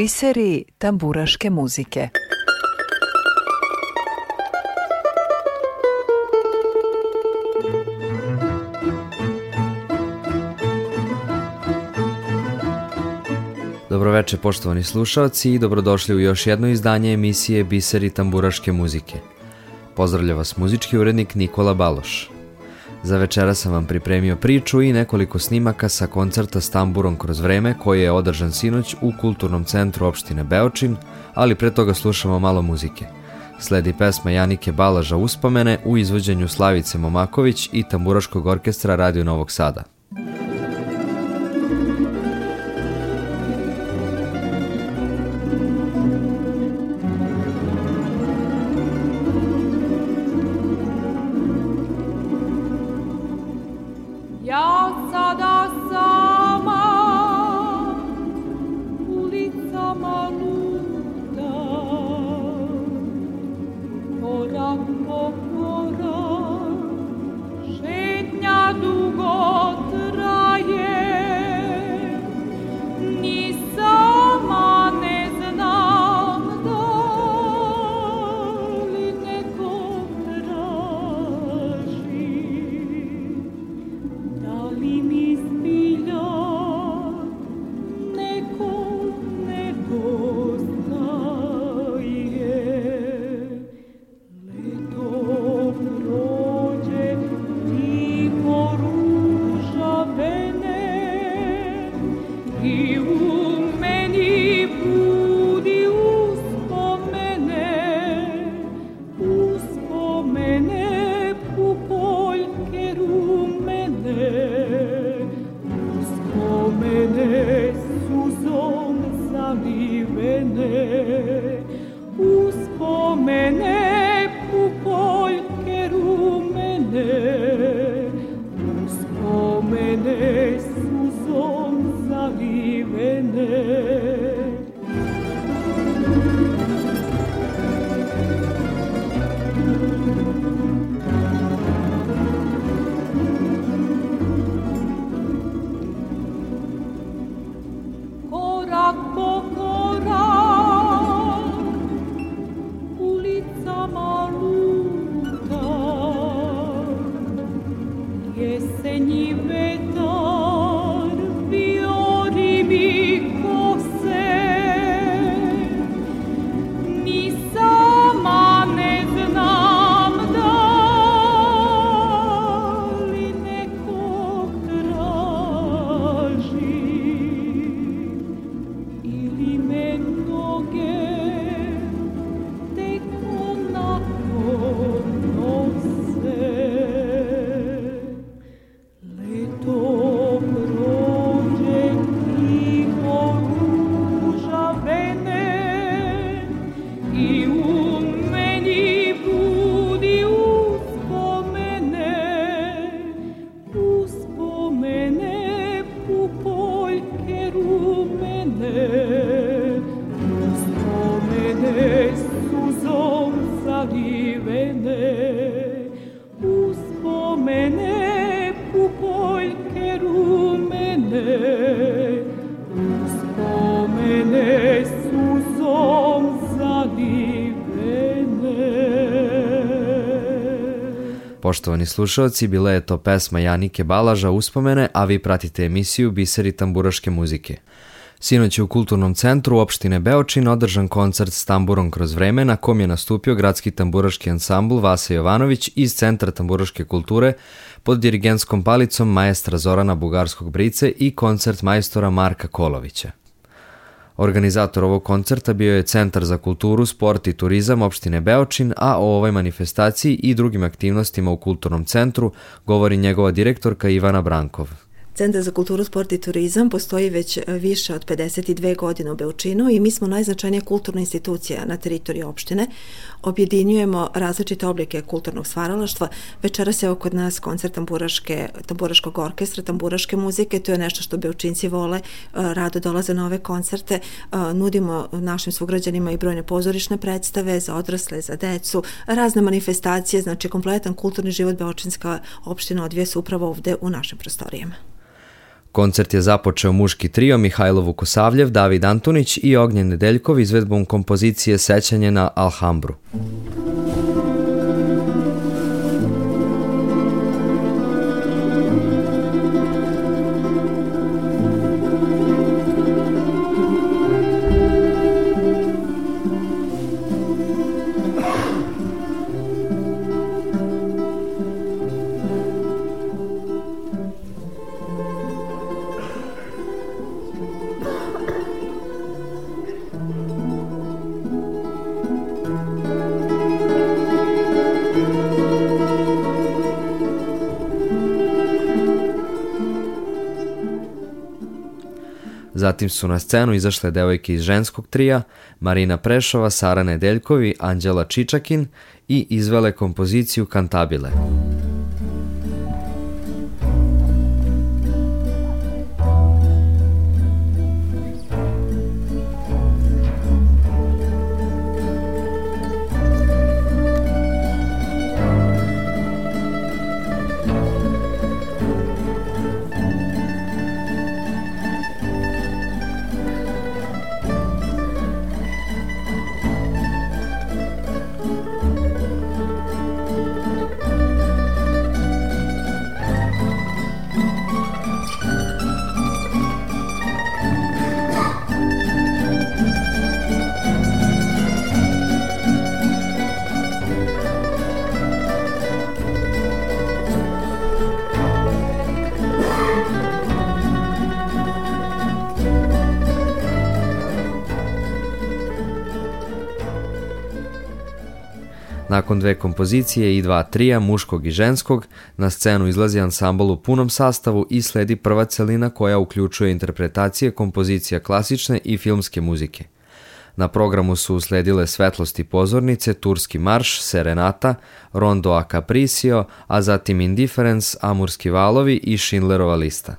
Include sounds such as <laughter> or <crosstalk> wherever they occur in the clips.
Biseri tamburaške muzike Dobroveče poštovani slušalci i dobrodošli u još jedno izdanje emisije Biseri tamburaške muzike. Pozdravlja vas muzički urednik Nikola Baloš. Za večera sam vam pripremio priču i nekoliko snimaka sa koncerta s tamburom kroz vreme koji je održan sinoć u kulturnom centru opštine Beočin, ali pre toga slušamo malo muzike. Sledi pesma Janike Balaža Uspomene u izvođenju Slavice Momaković i tamburaškog orkestra Radio Novog Sada. Poštovani slušalci, bila je to pesma Janike Balaža Uspomene, a vi pratite emisiju Biseri tamburaške muzike. Sinoć je u Kulturnom centru opštine Beočin održan koncert s tamburom kroz vreme na kom je nastupio gradski tamburaški ansambl Vasa Jovanović iz Centra tamburaške kulture pod dirigenskom palicom maestra Zorana Bugarskog Brice i koncert majstora Marka Kolovića. Organizator ovog koncerta bio je Centar za kulturu, sport i turizam opštine Beočin, a o ovoj manifestaciji i drugim aktivnostima u kulturnom centru govori njegova direktorka Ivana Brankov. Centar za kulturu, sport i turizam postoji već e, više od 52 godine u Beočinu i mi smo najznačajnija kulturna institucija na teritoriji opštine. Objedinjujemo različite oblike kulturnog stvaralaštva. Večeras je kod nas koncert tamburaške, tamburaškog orkestra, tamburaške muzike. To je nešto što Beočinci vole. E, rado dolaze na ove koncerte. E, nudimo našim sugrađanima i brojne pozorišne predstave za odrasle, za decu, razne manifestacije, znači kompletan kulturni život Beočinska opština odvije se upravo ovde u našim prostorijama. Koncert je započeo muški trio Mihajlo Vukosavljev, David Antunić i Ognjen Nedeljkov izvedbom kompozicije Sećanje na Alhambru. Zatim su na scenu izašle devojke iz ženskog trija, Marina Prešova, Sara Nedeljkovi, Anđela Čičakin i izvele kompoziciju Kantabile. Nakon dve kompozicije i dva trija, muškog i ženskog, na scenu izlazi ansambl u punom sastavu i sledi prva celina koja uključuje interpretacije kompozicija klasične i filmske muzike. Na programu su usledile Svetlosti pozornice, Turski marš, Serenata, Rondo a Capricio, a zatim Indifference, Amurski valovi i Schindlerova lista.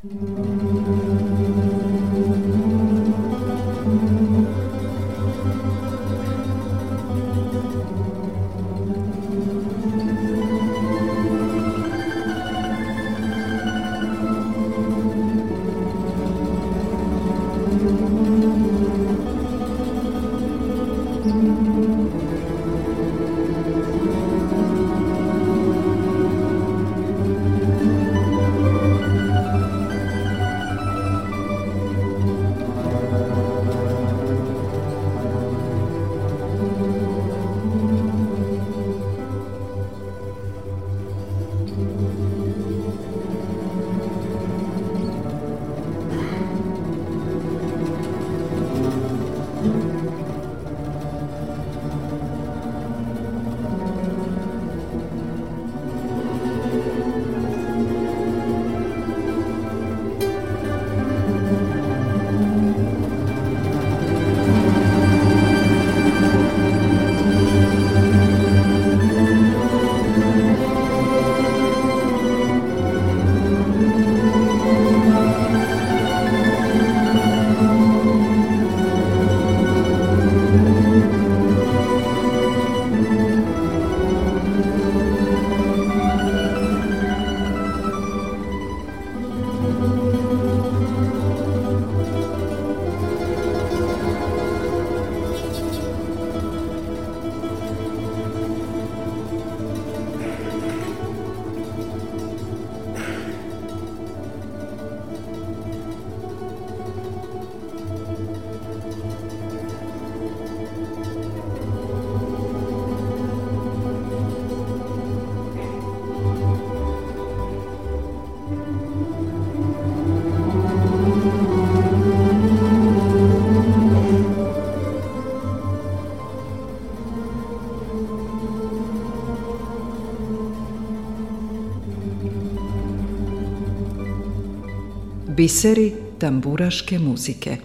Biseri tamburaške muzike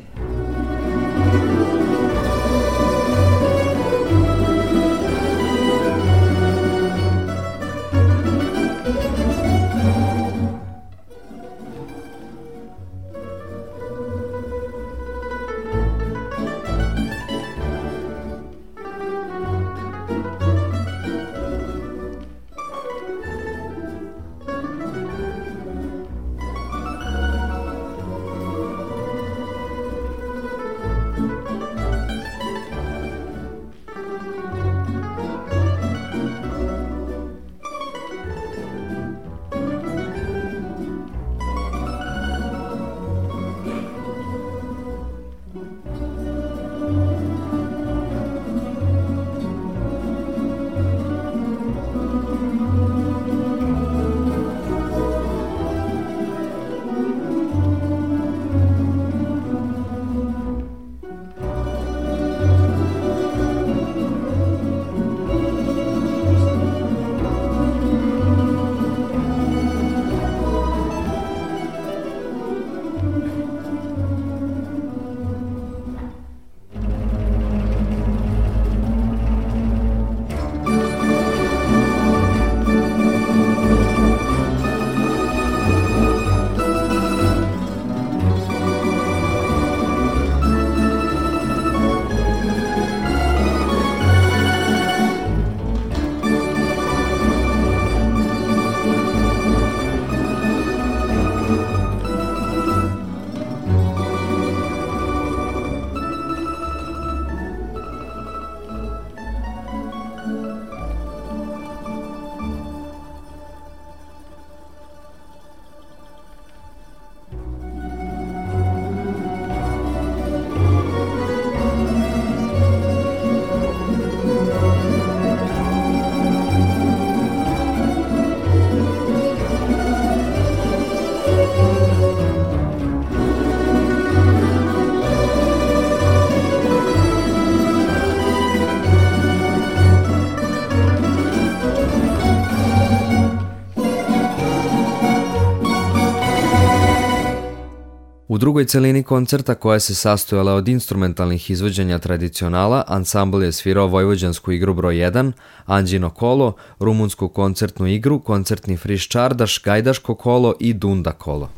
Drugoj celini koncerta koja se sastojala od instrumentalnih izvođenja tradicionala, ansambl je svirao vojvođansku igru broj 1, Anđino kolo, rumunsku koncertnu igru, koncertni friš čardaš, gajdaško kolo i dunda kolo.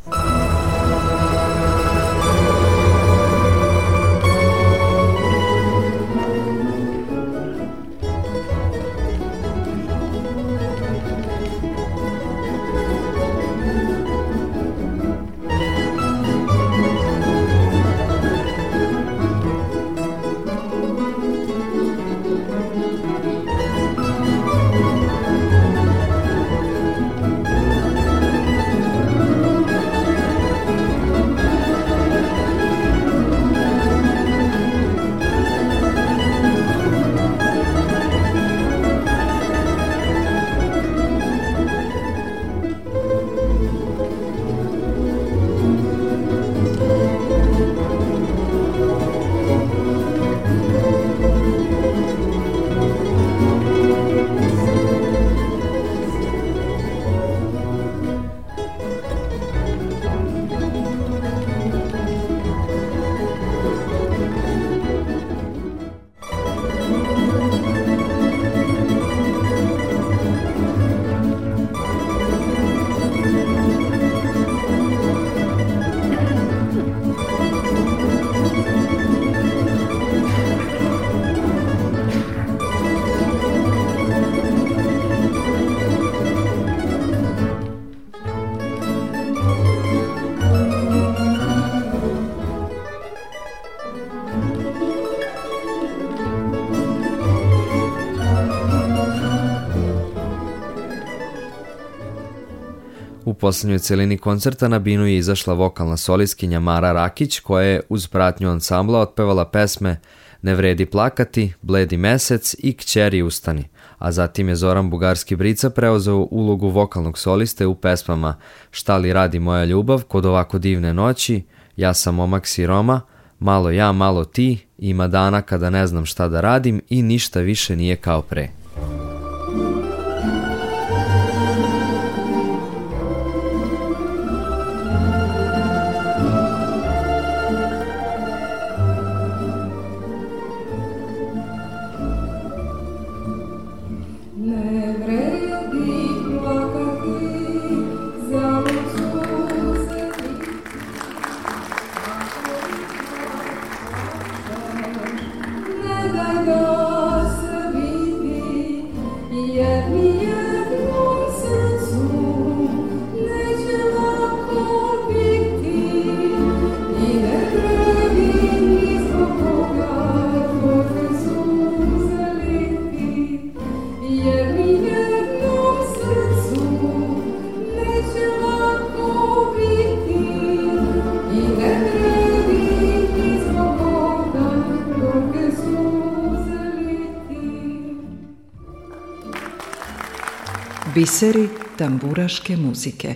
Poslednjoj celini koncerta na binu je izašla vokalna solistkinja Mara Rakić koja je uz pratnju ansambla otpevala pesme Ne vredi plakati, Bledi mesec i Kćeri ustani, a zatim je Zoran Bugarski Brica preuzeo ulogu vokalnog soliste u pesmama Šta li radi moja ljubav kod ovako divne noći, Ja sam momak siroma, Malo ja, malo ti, Ima dana kada ne znam šta da radim i ništa više nije kao pre. 네. Biseri tamburaške muzike.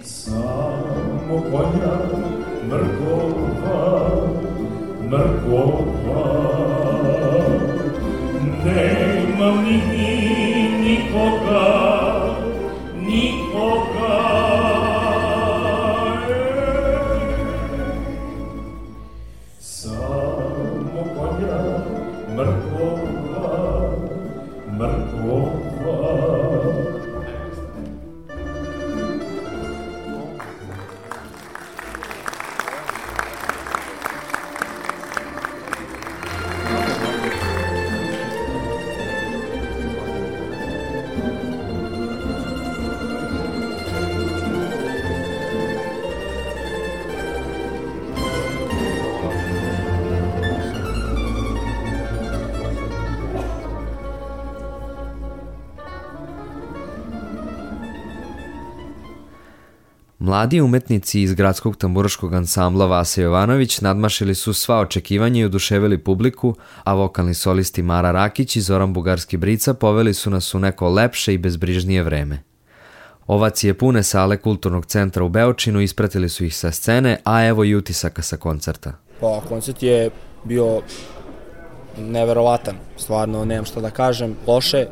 Mladi umetnici iz gradskog tamburaškog ansambla Vasa Jovanović nadmašili su sva očekivanja i oduševili publiku, a vokalni solisti Mara Rakić i Zoran Bugarski Brica poveli su nas u neko lepše i bezbrižnije vreme. Ovacije pune sale Kulturnog centra u Beočinu ispratili su ih sa scene, a evo i utisaka sa koncerta. Pa, koncert je bio neverovatan, stvarno nemam šta da kažem, loše, e,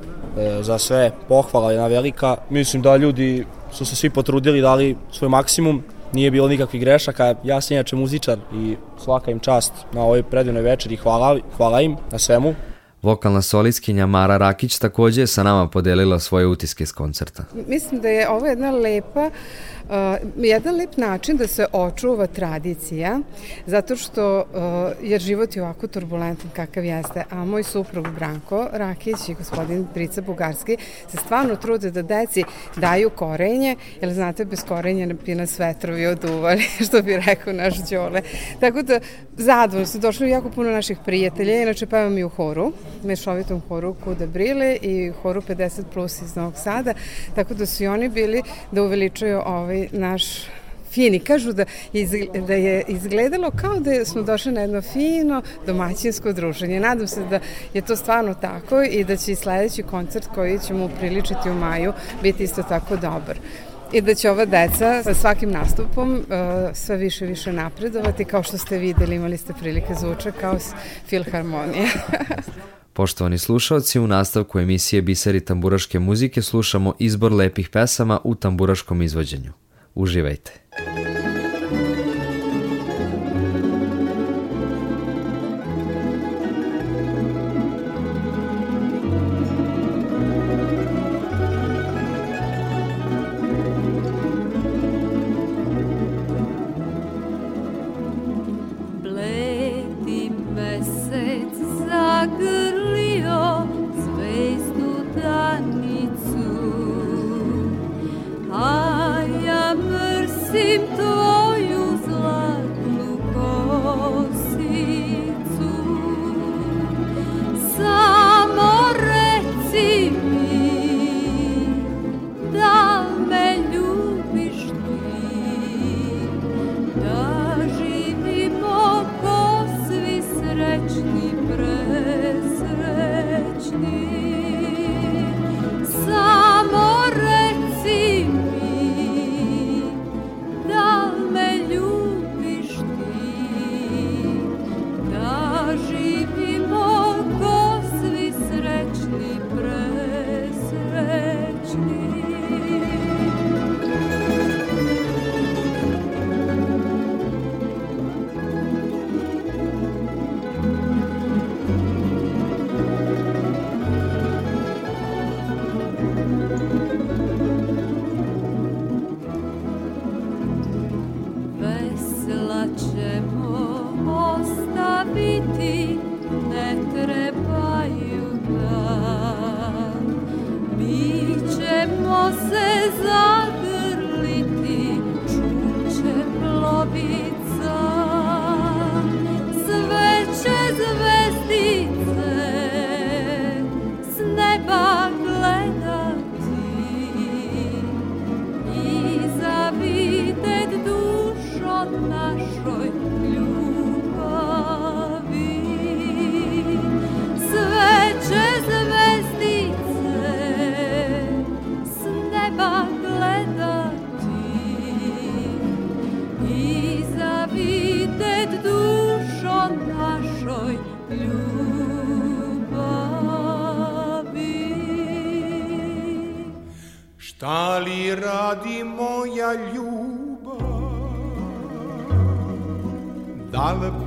za sve pohvala jedna velika. Mislim da ljudi su se svi potrudili, dali svoj maksimum nije bilo nikakvih grešaka, ja sam inače muzičar i svaka im čast na ovoj predivnoj večeri, hvala, hvala im na svemu. Vokalna solistkinja Mara Rakić takođe je sa nama podelila svoje utiske s koncerta. Mislim da je ovo jedna lepa Uh, jedan lep način da se očuva tradicija, zato što, uh, jer život je ovako turbulentan kakav jeste, a moj suprug Branko Rakić i gospodin Prica Bugarski se stvarno trude da deci daju korenje, jer znate, bez korenja bi nas vetrovi oduvali, <laughs> što bi rekao naš Đole. Tako da, zadovoljno su došli jako puno naših prijatelja, inače pevam i u horu, mešovitom horu Kuda Brile i horu 50 plus iz Novog Sada, tako da su i oni bili da uveličaju ovaj naš fini. Kažu da je, da je izgledalo kao da smo došli na jedno fino domaćinsko druženje. Nadam se da je to stvarno tako i da će i sledeći koncert koji ćemo upriličiti u maju biti isto tako dobar i da će ova deca sa svakim nastupom uh, sve više i više napredovati. Kao što ste videli, imali ste prilike zvuča kao filharmonije. <laughs> Poštovani slušalci, u nastavku emisije Biseri tamburaške muzike slušamo izbor lepih pesama u tamburaškom izvođenju. Uživajte!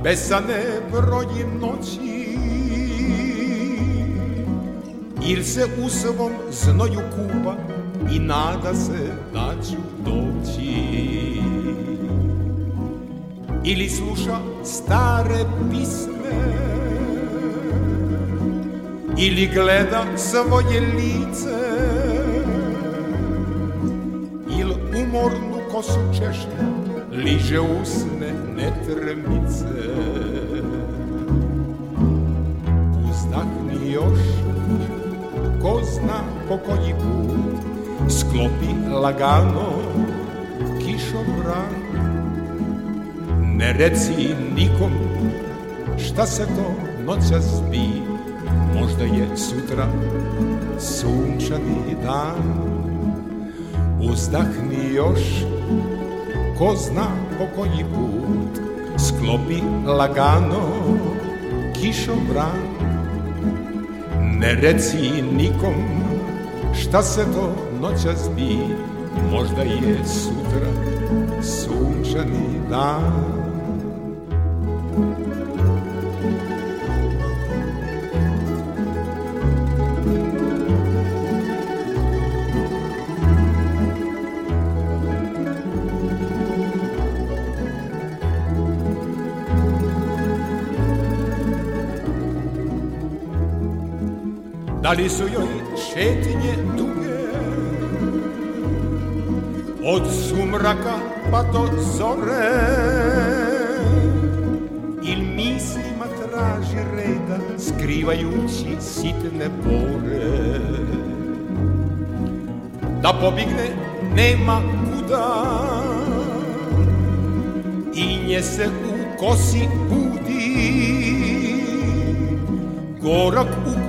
Besane broji noći? Il se u svom znoju kupa i nada se da ću doći? Ili sluša stare pisme? Ili gleda svoje lice kosu češlja liže usne netrmice. Uzdahni još, ko zna po koji put Sklopi lagano kišobran. Ne reci nikom šta se to noća zbi Možda je sutra sunčani dan Uzdahni još, ko zna po koji put sklopi lagano kišobran ne reci nikom šta se to noća zbi možda je sutra sunčani dan Da li su joj šetinje duge? Od sumraka pa do zore. Il mislima traži reda Skrivajući sitne bore Da pobigne nema kuda. I nje se u kosi budi. Gorak suzumami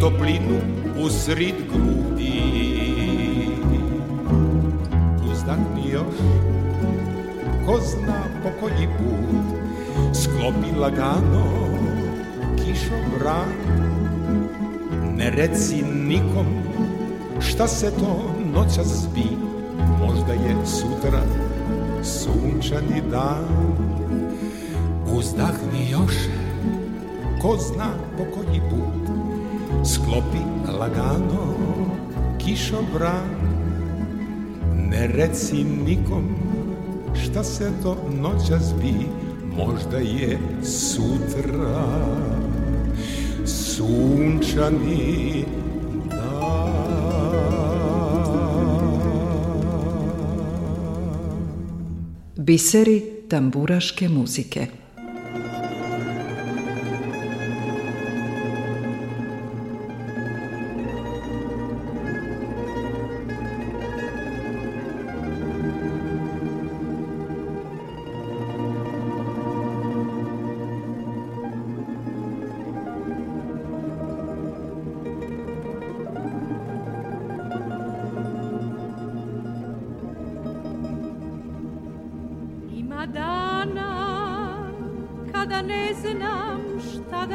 toplinu usrid grudi. Uzdahni još, ko zna po koji put, sklopi lagano kišobran. Ne reci nikom šta se to noća zbi, možda je sutra sunčani dan. Uzdahni još, ko zna po koji put sklopi lagano kišobran ne reci nikom šta se to noćas bi možda je sutra sunčani Biseri tamburaške muzike znam šta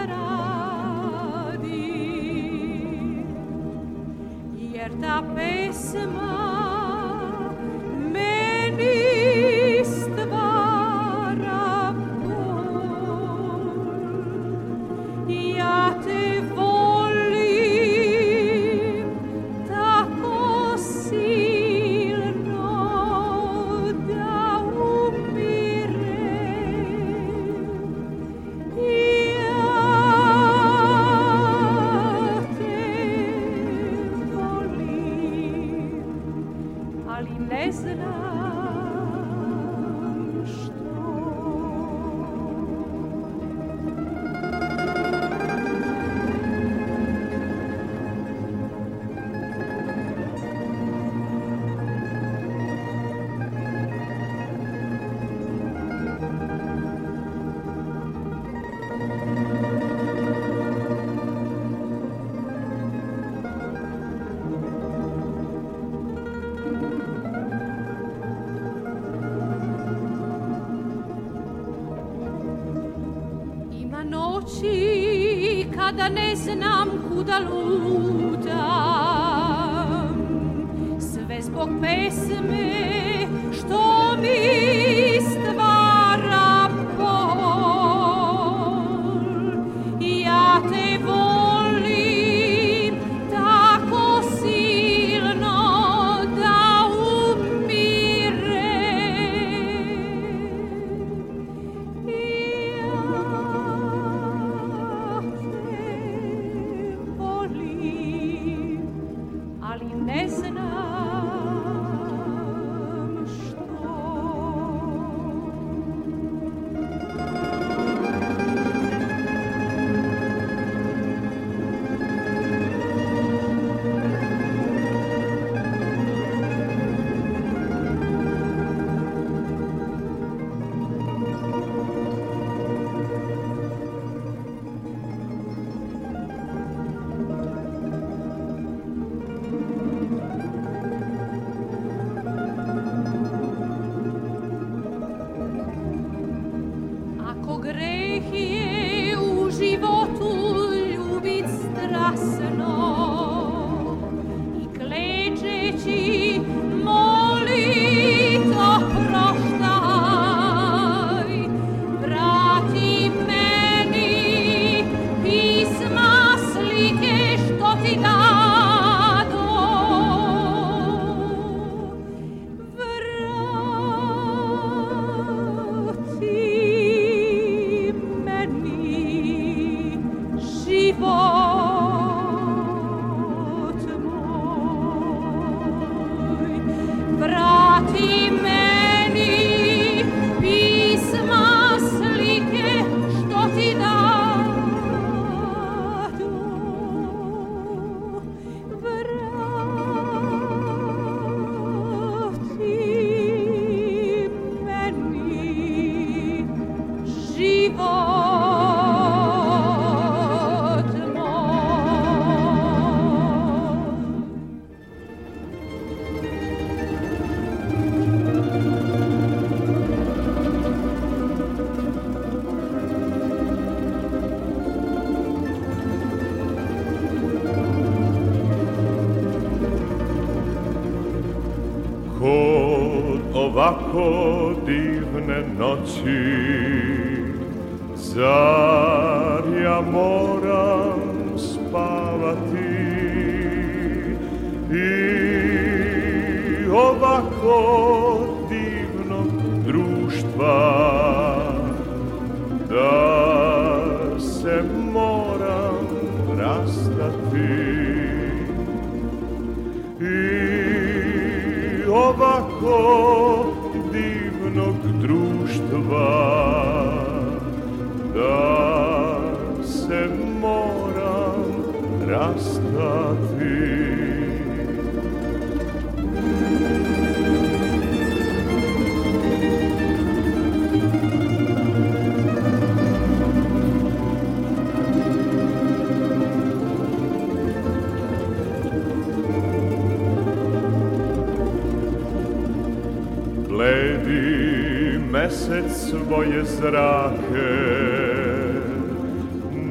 svoje zrake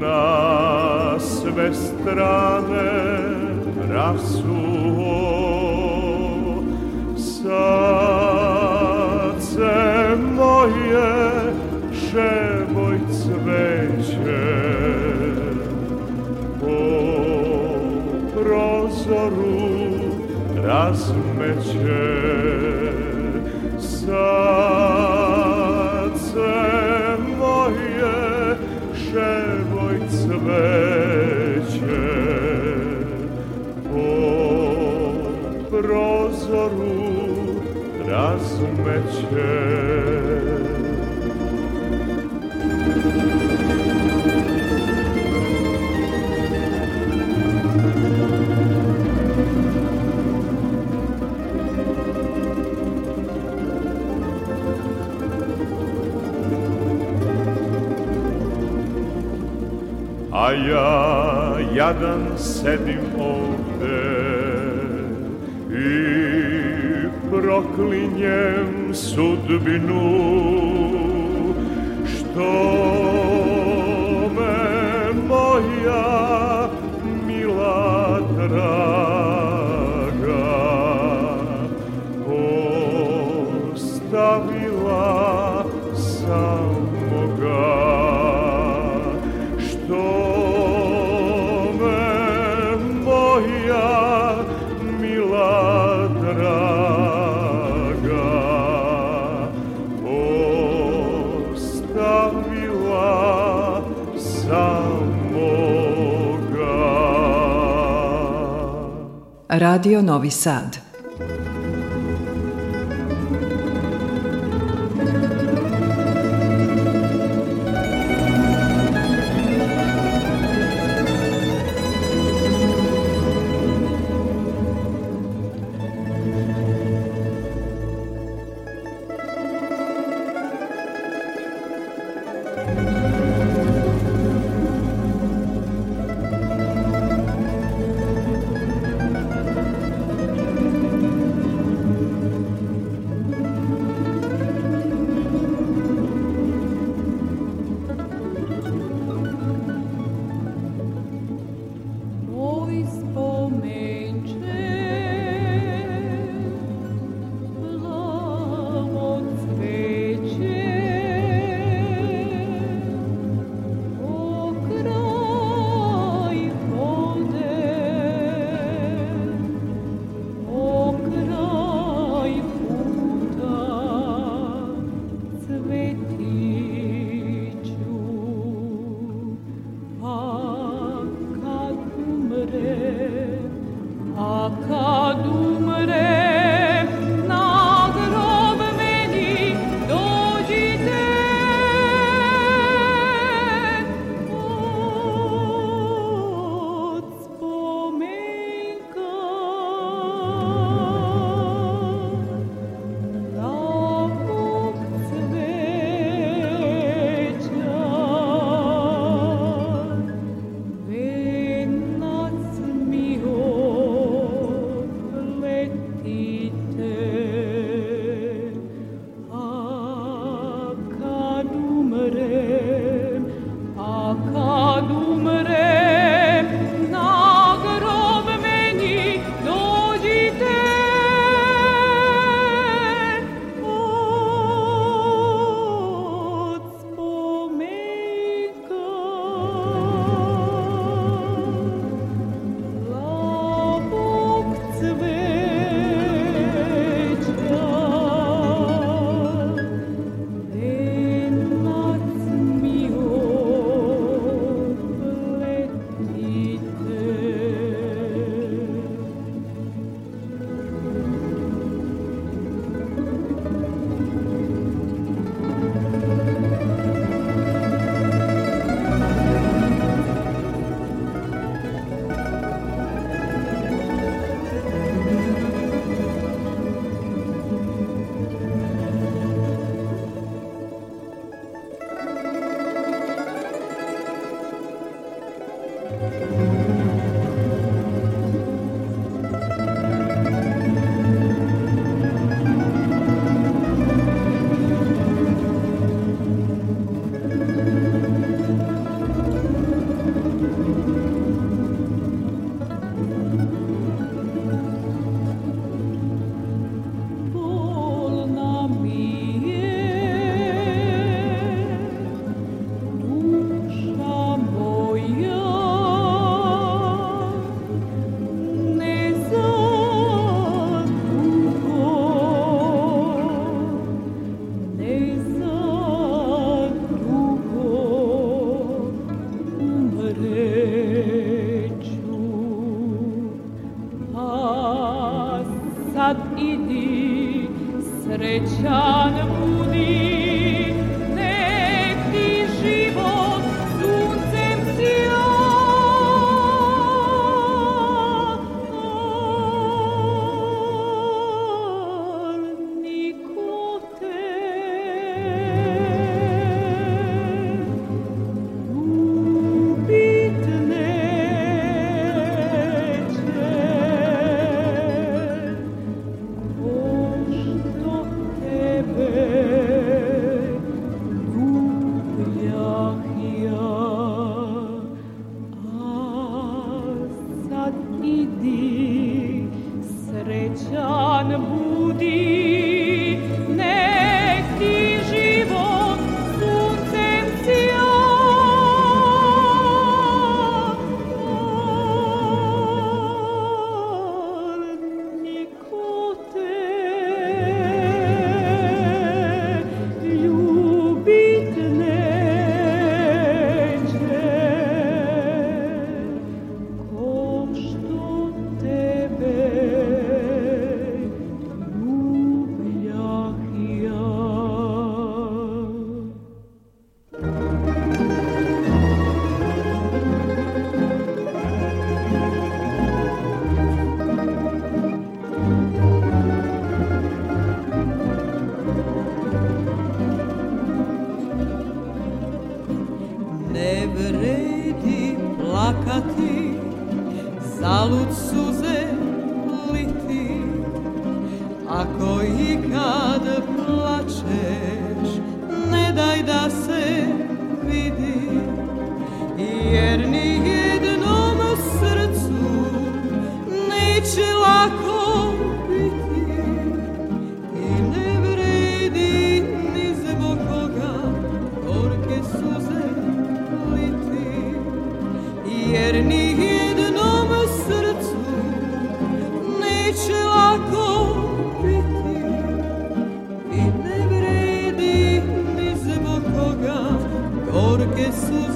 na sve strane rasuo. Srce moje šeboj cveće. Po prozoru razmeće. Srce moje šeboj cveće. Po prozoru razmeće A ja jadan sedim ovde i proklinjem sudbinu. Što Radio Novi Sad. Moj Gesù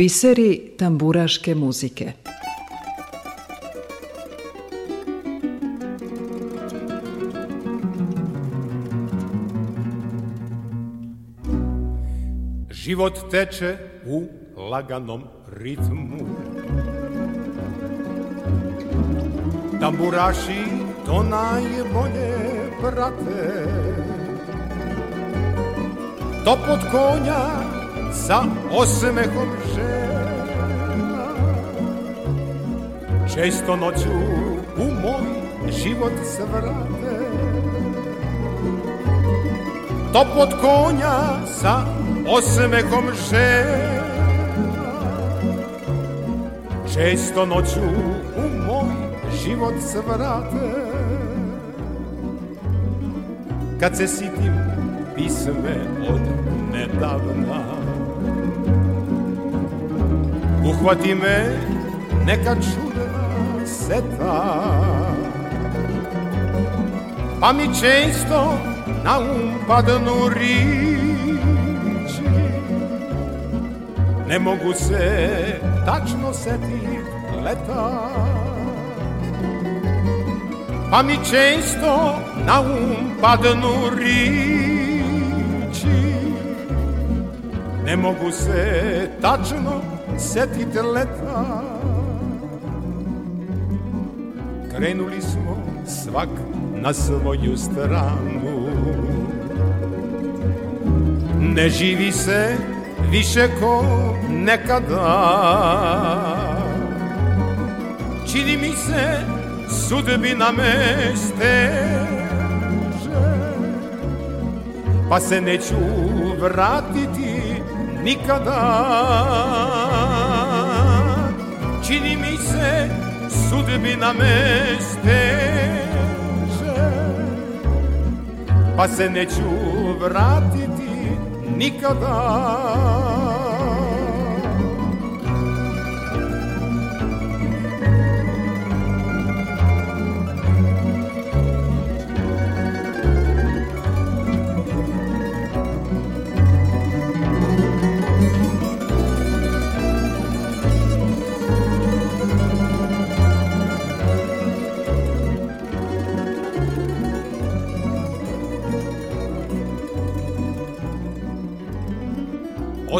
Biseri tamburaške muzike. Život teče u laganom ritmu. Tamburaši to najbolje prate. Topot konja sa osmehom žena. Često noću u moj život se vrate. Topot konja sa osmehom žena. Često noću u moj život se vrate. Kad se sitim pisme od nedavna Uhvati me neka čudna seta. Pa mi često na um padnu riči Ne mogu se tačno setit leta. Pa mi često na um padnu riči Ne mogu se tačno setit leta. Krenuli smo svak na svoju stranu. Ne živi se više ko nekada. Čini mi se sudbina me steže Pa se neću vratiti nikada se sudbina me steže Pa se neću vratiti nikada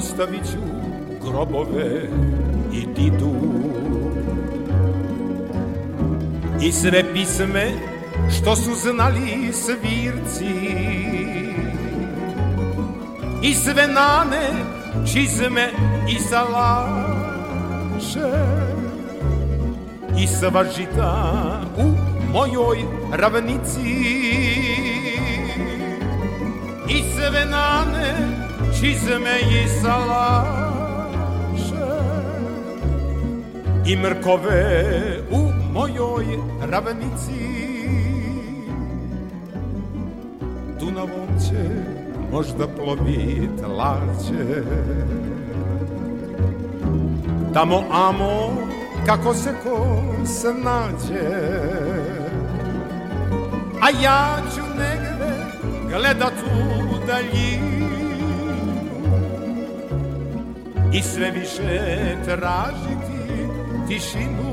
Ostavit ću grobove i didu. I sve pisme što su znali svirci. I sve nane, čizme i salaše. I sva žita u mojoj ravnici. I sve nane, čizme i salaše i mrkove u mojoj ravnici. Dunavom će možda plovit lađe. Tamo amo kako se ko snađe A ja ću negde gledat u daljinu i sve više tražiti tišinu.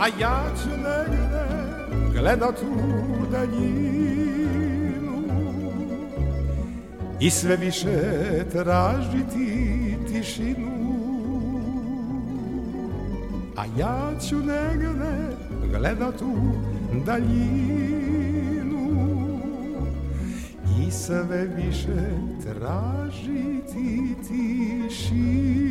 A ja ću negde gledat u daljinu. I sve više tražiti tišinu. A ja ću negde gledat u daljinu sve više tražiti tišinu.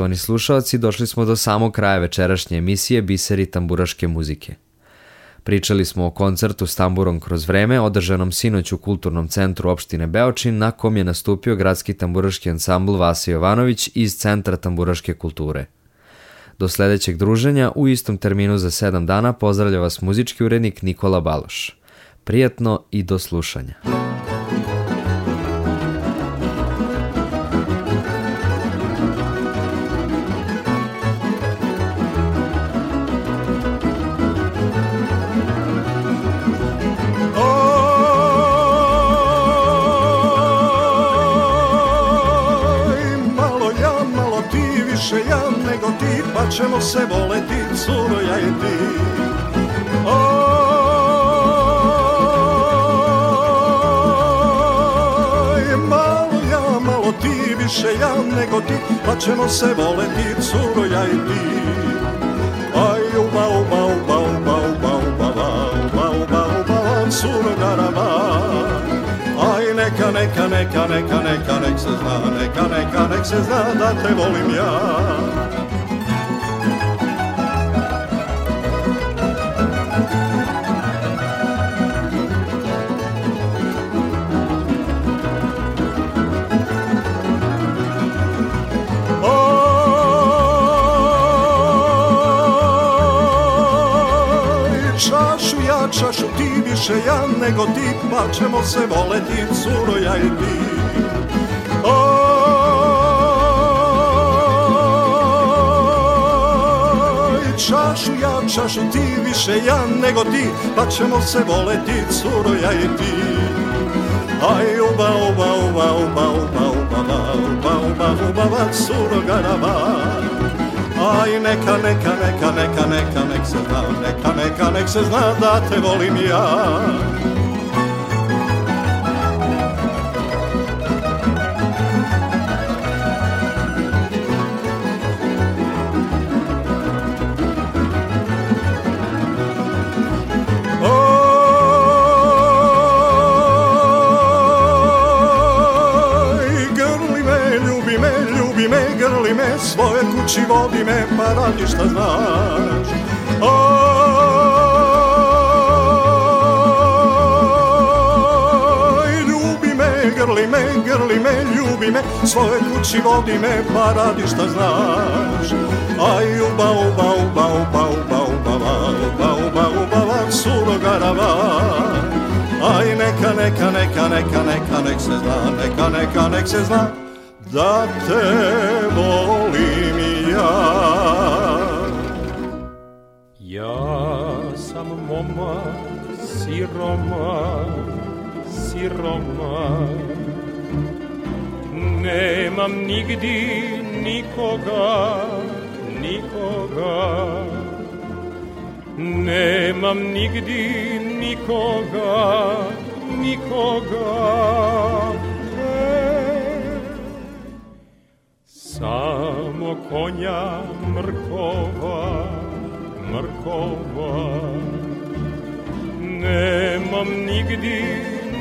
Poštovani slušalci, došli smo do samog kraja večerašnje emisije Biseri tamburaške muzike. Pričali smo o koncertu s tamburom kroz vreme, održanom sinoć u Kulturnom centru opštine Beočin, na kom je nastupio gradski tamburaški ansambl Vasa Jovanović iz Centra tamburaške kulture. Do sledećeg druženja u istom terminu za 7 dana pozdravlja vas muzički urednik Nikola Baloš. Prijatno i do slušanja. Se voleti, curo ja i ti. Oj, malo ja, malo ti, više ja nego ti, pa ćemo se voleti, curo ja i ti. Aj, uba, uba, uba, uba, uba, uba, uba, uba, uba, curo garaba. Aj neka, neka, neka, neka, neka, nek se zna, neka, neka, nek se zna da te volim ja. Više ja nego ti, pa ćemo se voleti, curo ja i ti. Oj, čašu ja, čašu ti, više ja nego ti, pa ćemo se voleti, curo ja i ti. Aj, uba, uba, uba, uba, uba, uba, uba, uba, uba, uba, uba, curo garaba. Aj, neka, neka, neka, neka, neka, nek se zna, neka, neka, nek se zna da te volim ja. Svoje kući vodi me, pa radi šta znaš. Me, grli me, grli me, ljubi me, svoje kući vodi me, pa radi šta znaš. Aj, uba, uba, uba, uba, uba, uba, uba, uba, uba, uba, surogarava. Aj, neka, neka, neka, neka, neka, nek se zna, neka, neka, nek se zna, da te volim ja. Ja sam momak siroma, siroma. Nemam nigdi nikoga, nikoga. Nemam nigdi nikoga, nikoga. Samo konja mrkova, mrkova. Nemam nigdi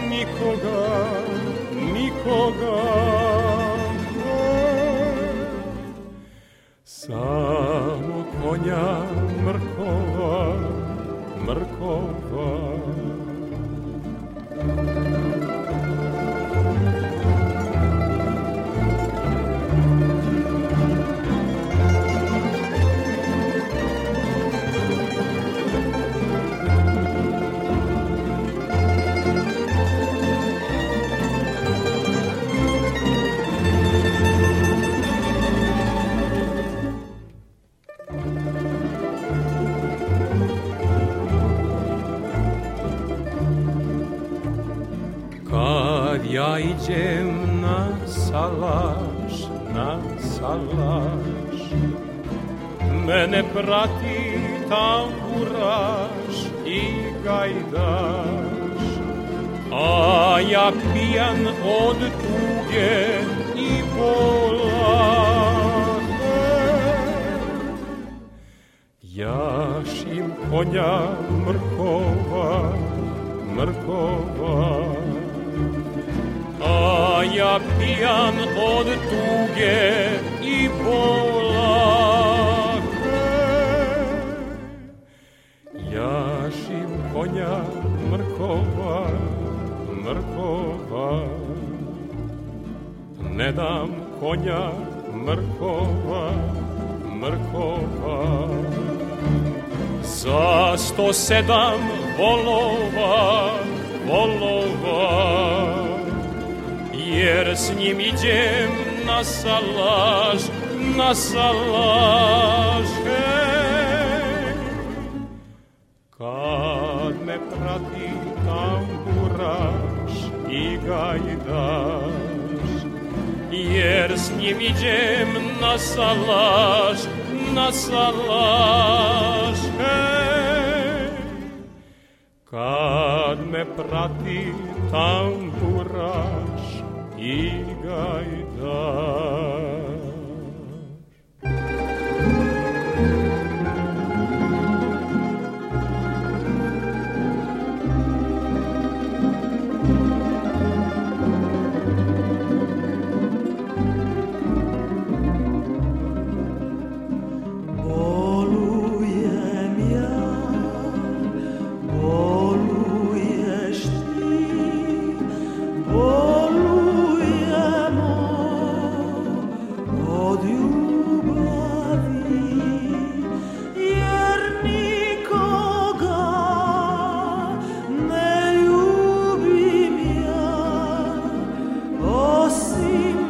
nikoga, nikoga. Samo konja mrkova, mrkova. Mene prati tamburaš i gajdaš. A ja pijan od tuge i bola Jašim konja mrkova, mrkova. A ja pijan od tuge i bolake mrkova, mrkova Ne dam konja mrkova, mrkova Za sto sedam volova, volova? Jer s njim iđem na salaš, na salaš. Tamburaš i gajdaš, jer s njim iđem na salaš, na salaš. Hej. Kad me prati tamburaš i see.